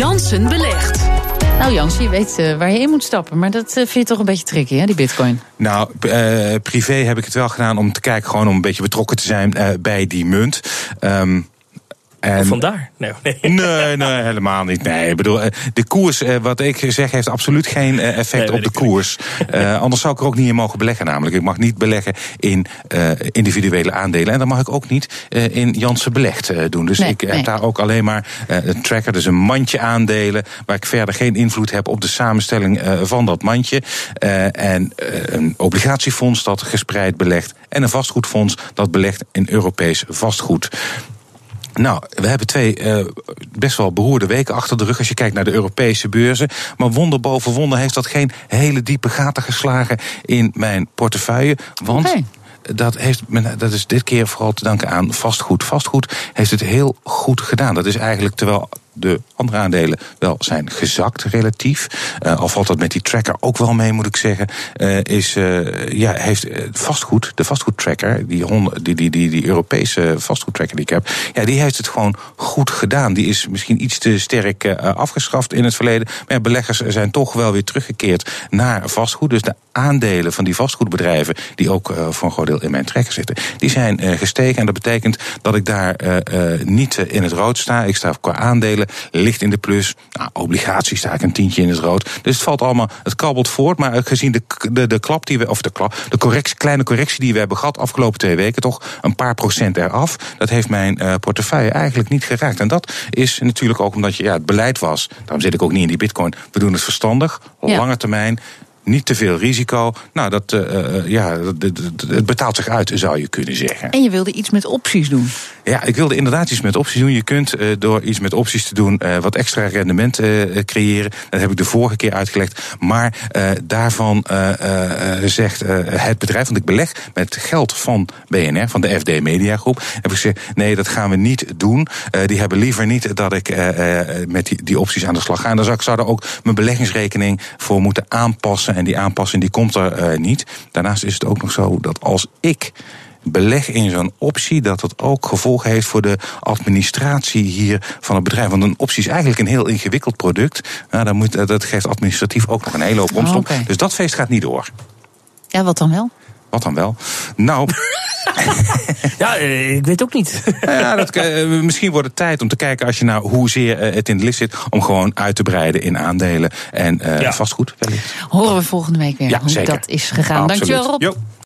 Jansen belegt. Nou Jans, je weet uh, waar je in moet stappen. Maar dat uh, vind je toch een beetje tricky, hè, die bitcoin? Nou, uh, privé heb ik het wel gedaan om te kijken... gewoon om een beetje betrokken te zijn bij die munt. Um, en vandaar? Nee, nee. nee, helemaal niet. Nee, ik bedoel, de koers, wat ik zeg, heeft absoluut geen effect nee, op de koers. Uh, anders zou ik er ook niet in mogen beleggen, namelijk. Ik mag niet beleggen in uh, individuele aandelen. En dat mag ik ook niet uh, in Janssen Belegd doen. Dus nee, ik heb daar ook alleen maar een tracker, dus een mandje aandelen, waar ik verder geen invloed heb op de samenstelling van dat mandje. en een obligatiefonds dat gespreid belegt. En een vastgoedfonds dat belegt in Europees vastgoed. Nou, we hebben twee uh, best wel beroerde weken achter de rug als je kijkt naar de Europese beurzen. Maar wonder boven wonder heeft dat geen hele diepe gaten geslagen in mijn portefeuille. Want. Okay dat, heeft, dat is dit keer vooral te danken aan vastgoed. Vastgoed heeft het heel goed gedaan. Dat is eigenlijk terwijl de andere aandelen wel zijn gezakt relatief. Uh, al valt dat met die tracker ook wel mee, moet ik zeggen. Uh, is, uh, ja, heeft vastgoed, de vastgoedtracker, die, die, die, die, die Europese vastgoedtracker die ik heb, ja, die heeft het gewoon goed gedaan. Die is misschien iets te sterk afgeschaft in het verleden. Maar beleggers zijn toch wel weer teruggekeerd naar vastgoed. Dus de aandelen van die vastgoedbedrijven, die ook voor een groot deel in mijn tracker zitten, die zijn gestegen. En dat betekent dat ik daar niet in het rood sta. Ik sta qua aandelen ligt in de plus. Nou, obligaties sta ik een tientje in het rood. Dus het valt allemaal, het kabbelt voort. Maar gezien de, de, de klap die we, of de klap, de correctie, kleine correctie die we hebben gehad afgelopen twee weken, toch een paar procent eraf. Dat heeft mijn uh, portefeuille eigenlijk niet geraakt. En dat is natuurlijk ook omdat je, ja, het beleid was. Daarom zit ik ook niet in die bitcoin. We doen het verstandig, ja. lange termijn niet te veel risico. Nou, dat, uh, ja, het betaalt zich uit, zou je kunnen zeggen. En je wilde iets met opties doen? Ja, ik wilde inderdaad iets met opties doen. Je kunt uh, door iets met opties te doen uh, wat extra rendement uh, creëren. Dat heb ik de vorige keer uitgelegd. Maar daarvan zegt het bedrijf, want ik beleg met geld van BNR, van de FD Media Groep. Heb ik gezegd, nee, dat gaan we niet doen. die hebben liever niet dat ik met die, die, opties aan de slag ga. En dan zou ik zou er ook mijn beleggingsrekening voor moeten aanpassen. En die aanpassing die komt er niet. Daarnaast is het ook nog zo dat als ik beleg in zo'n optie, dat dat ook gevolgen heeft voor de administratie hier van het bedrijf. Want een optie is eigenlijk een heel ingewikkeld product. Nou, dat, moet, dat geeft administratief ook nog een hele hoop omslag. Oh, okay. Dus dat feest gaat niet door. Ja, wat dan wel? Wat dan wel? Nou. ja, ik weet ook niet. ja, dat, uh, misschien wordt het tijd om te kijken als je nou hoezeer uh, het in de list zit, om gewoon uit te breiden in aandelen en uh, ja. vastgoed. Horen we volgende week weer ja, hoe zeker. dat is gegaan. Absoluut. Dankjewel Rob. Jo.